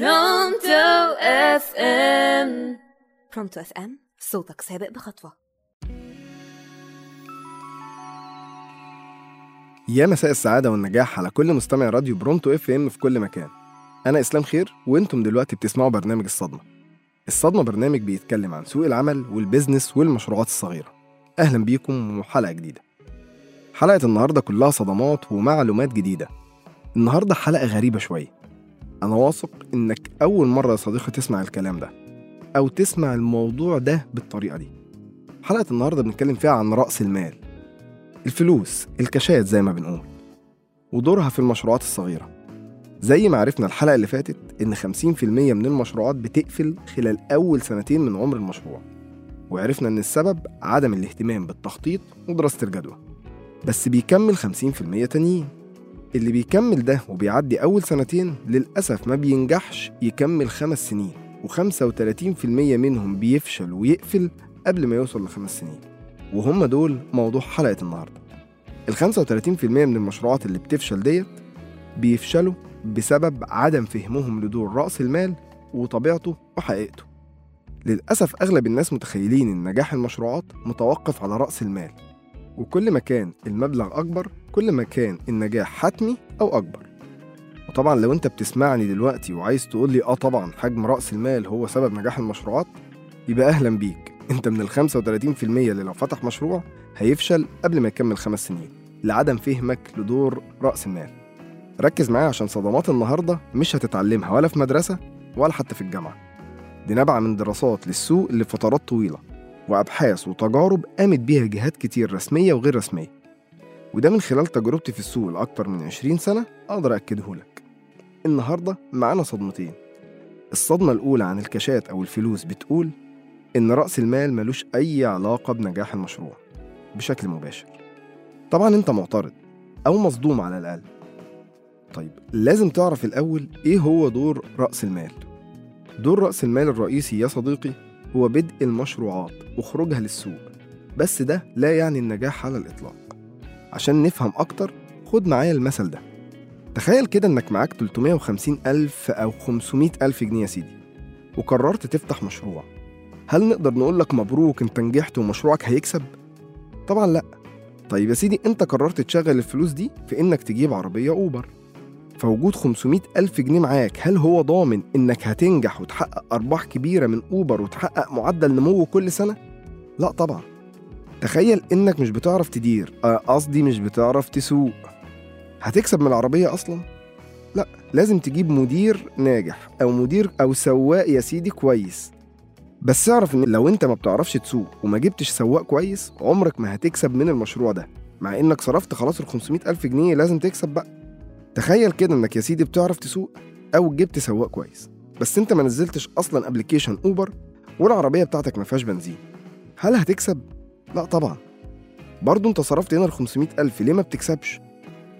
برونتو اف ام برونتو اف ام صوتك سابق بخطوة يا مساء السعادة والنجاح على كل مستمع راديو برونتو اف ام في كل مكان. أنا إسلام خير وأنتم دلوقتي بتسمعوا برنامج الصدمة. الصدمة برنامج بيتكلم عن سوق العمل وال business والمشروعات الصغيرة. أهلا بيكم وحلقة جديدة. حلقة النهاردة كلها صدمات ومعلومات جديدة. النهاردة حلقة غريبة شوية. أنا واثق إنك أول مرة يا صديقي تسمع الكلام ده أو تسمع الموضوع ده بالطريقة دي. حلقة النهاردة بنتكلم فيها عن رأس المال الفلوس الكاشات زي ما بنقول ودورها في المشروعات الصغيرة. زي ما عرفنا الحلقة اللي فاتت إن 50% من المشروعات بتقفل خلال أول سنتين من عمر المشروع وعرفنا إن السبب عدم الاهتمام بالتخطيط ودراسة الجدوى. بس بيكمل 50% تانيين. اللي بيكمل ده وبيعدي أول سنتين للأسف ما بينجحش يكمل خمس سنين و35% منهم بيفشل ويقفل قبل ما يوصل لخمس سنين وهم دول موضوع حلقة النهاردة. ال 35% من المشروعات اللي بتفشل ديت بيفشلوا بسبب عدم فهمهم لدور رأس المال وطبيعته وحقيقته. للأسف أغلب الناس متخيلين إن نجاح المشروعات متوقف على رأس المال. وكل ما كان المبلغ أكبر كل ما كان النجاح حتمي أو أكبر. وطبعا لو أنت بتسمعني دلوقتي وعايز تقول لي آه طبعا حجم رأس المال هو سبب نجاح المشروعات يبقى أهلا بيك. أنت من ال 35% اللي لو فتح مشروع هيفشل قبل ما يكمل خمس سنين لعدم فهمك لدور رأس المال. ركز معايا عشان صدمات النهاردة مش هتتعلمها ولا في مدرسة ولا حتى في الجامعة. دي نابعة من دراسات للسوق لفترات طويلة. وأبحاث وتجارب قامت بيها جهات كتير رسمية وغير رسمية. وده من خلال تجربتي في السوق لأكتر من 20 سنة أقدر أكده لك. النهاردة معانا صدمتين. الصدمة الأولى عن الكاشات أو الفلوس بتقول إن رأس المال ملوش أي علاقة بنجاح المشروع بشكل مباشر. طبعا أنت معترض أو مصدوم على الأقل. طيب لازم تعرف الأول إيه هو دور رأس المال؟ دور رأس المال الرئيسي يا صديقي هو بدء المشروعات وخروجها للسوق بس ده لا يعني النجاح على الإطلاق. عشان نفهم أكتر خد معايا المثل ده. تخيل كده إنك معاك 350 ألف أو 500 ألف جنيه يا سيدي وقررت تفتح مشروع. هل نقدر نقول لك مبروك انت نجحت ومشروعك هيكسب؟ طبعا لأ. طيب يا سيدي أنت قررت تشغل الفلوس دي في إنك تجيب عربية أوبر. فوجود 500 ألف جنيه معاك هل هو ضامن إنك هتنجح وتحقق أرباح كبيرة من أوبر وتحقق معدل نمو كل سنة؟ لا طبعا. تخيل إنك مش بتعرف تدير آه، قصدي مش بتعرف تسوق. هتكسب من العربية أصلا؟ لا لازم تجيب مدير ناجح أو مدير أو سواق يا سيدي كويس. بس اعرف إن لو أنت ما بتعرفش تسوق وما جبتش سواق كويس عمرك ما هتكسب من المشروع ده. مع إنك صرفت خلاص ال 500 ألف جنيه لازم تكسب بقى. تخيل كده إنك يا سيدي بتعرف تسوق أو جبت سواق كويس بس أنت ما نزلتش أصلا application اوبر والعربيه بتاعتك ما فيهاش بنزين هل هتكسب؟ لا طبعا. برضه أنت صرفت هنا ال 500 ألف ليه ما بتكسبش؟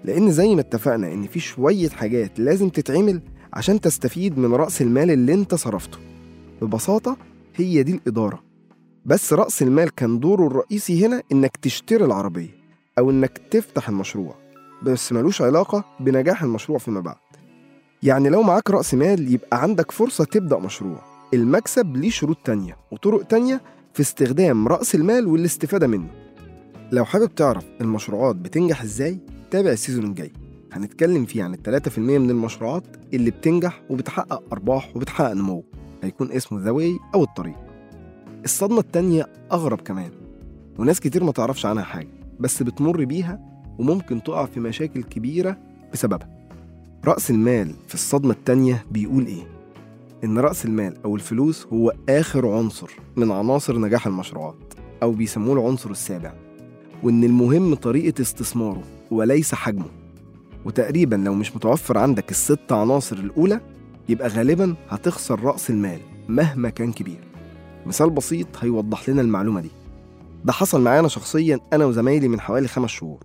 لأن زي ما اتفقنا إن في شوية حاجات لازم تتعمل عشان تستفيد من رأس المال اللي أنت صرفته. ببساطة هي دي الإدارة. بس رأس المال كان دوره الرئيسي هنا إنك تشتري العربية أو إنك تفتح المشروع. بس ملوش علاقة بنجاح المشروع فيما بعد. يعني لو معاك رأس مال يبقى عندك فرصة تبدأ مشروع. المكسب ليه شروط تانية وطرق تانية في استخدام رأس المال والاستفادة منه. لو حابب تعرف المشروعات بتنجح إزاي تابع السيزون الجاي. هنتكلم فيه عن التلاتة في المية من المشروعات اللي بتنجح وبتحقق أرباح وبتحقق نمو. هيكون اسمه ذا واي أو الطريق. الصدمة التانية أغرب كمان. وناس كتير ما تعرفش عنها حاجة بس بتمر بيها وممكن تقع في مشاكل كبيرة بسببها. رأس المال في الصدمة التانية بيقول إيه؟ إن رأس المال أو الفلوس هو آخر عنصر من عناصر نجاح المشروعات أو بيسموه العنصر السابع وإن المهم طريقة استثماره وليس حجمه. وتقريبا لو مش متوفر عندك الست عناصر الأولى يبقى غالبا هتخسر رأس المال مهما كان كبير. مثال بسيط هيوضح لنا المعلومة دي. ده حصل معانا شخصيا أنا وزمايلي من حوالي خمس شهور.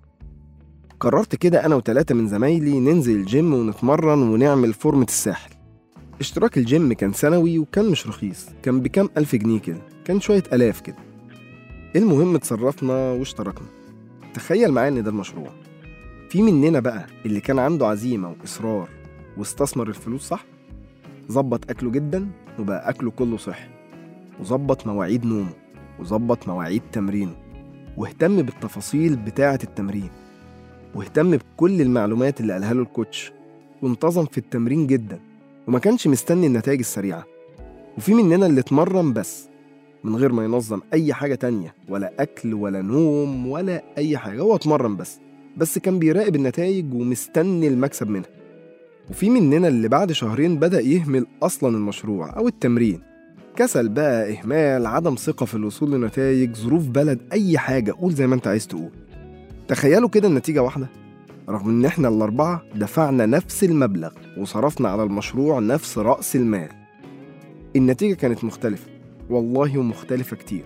قررت كده أنا وتلاتة من زمايلي ننزل الجيم ونتمرن ونعمل فورمة الساحل. اشتراك الجيم كان سنوي وكان مش رخيص كان بكام ألف جنيه كده كان شوية ألاف كده. المهم اتصرفنا واشتركنا. تخيل معايا إن ده المشروع. في مننا بقى اللي كان عنده عزيمة وإصرار واستثمر الفلوس صح؟ ظبط أكله جدا وبقى أكله كله صحي. وظبط مواعيد نومه وظبط مواعيد تمرينه واهتم بالتفاصيل بتاعة التمرين. واهتم بكل المعلومات اللي قالها له الكوتش وانتظم في التمرين جدا وما كانش مستني النتائج السريعة. وفي مننا اللي اتمرن بس من غير ما ينظم أي حاجة تانية ولا أكل ولا نوم ولا أي حاجة. هو اتمرن بس بس كان بيراقب النتائج ومستني المكسب منها. وفي مننا اللي بعد شهرين بدأ يهمل أصلا المشروع أو التمرين. كسل بقى إهمال عدم ثقة في الوصول لنتائج ظروف بلد أي حاجة. قول زي ما أنت عايز تقول. تخيلوا كده النتيجة واحدة. رغم إن إحنا الأربعة دفعنا نفس المبلغ وصرفنا على المشروع نفس رأس المال. النتيجة كانت مختلفة. والله ومختلفة كتير.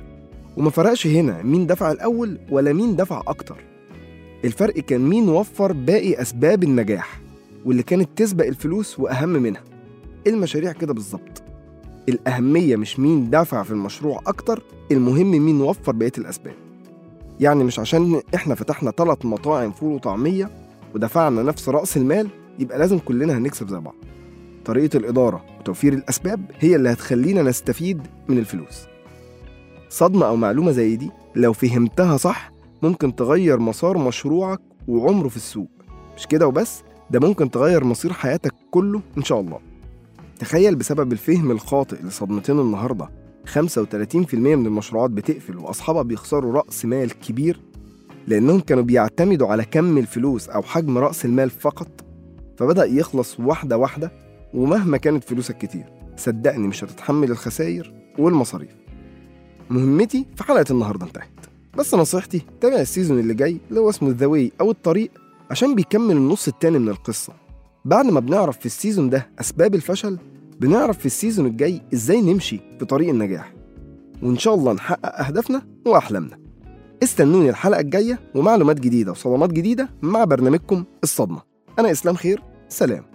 وما فرقش هنا مين دفع الأول ولا مين دفع أكتر. الفرق كان مين وفر باقي أسباب النجاح واللي كانت تسبق الفلوس وأهم منها. المشاريع كده بالظبط؟ الأهمية مش مين دفع في المشروع أكتر المهم مين وفر بقية الأسباب. يعني مش عشان إحنا فتحنا ثلاث مطاعم فول وطعمية ودفعنا نفس رأس المال يبقى لازم كلنا هنكسب زي بعض. طريقة الإدارة وتوفير الأسباب هي اللي هتخلينا نستفيد من الفلوس. صدمة أو معلومة زي دي لو فهمتها صح ممكن تغير مسار مشروعك وعمره في السوق. مش كده وبس؟ ده ممكن تغير مصير حياتك كله إن شاء الله. تخيل بسبب الفهم الخاطئ لصدمتين النهاردة. 35% من المشروعات بتقفل وأصحابها بيخسروا رأس مال كبير لأنهم كانوا بيعتمدوا على كم الفلوس أو حجم رأس المال فقط فبدأ يخلص واحدة واحدة ومهما كانت فلوسك كتير. صدقني مش هتتحمل الخسائر والمصاريف. مهمتي في حلقة النهاردة انتهت. بس نصيحتي تابع ال season اللي جاي اللي هو اسمه way أو الطريق عشان بيكمل النص التاني من القصة. بعد ما بنعرف في ال season ده أسباب الفشل بنعرف في ال season الجاي إزاي نمشي في طريق النجاح. وإن شاء الله نحقق أهدافنا وأحلامنا. استنوني الحلقة الجاية ومعلومات جديدة وصدمات جديدة مع برنامجكم الصدمة. أنا إسلام خير. سلام.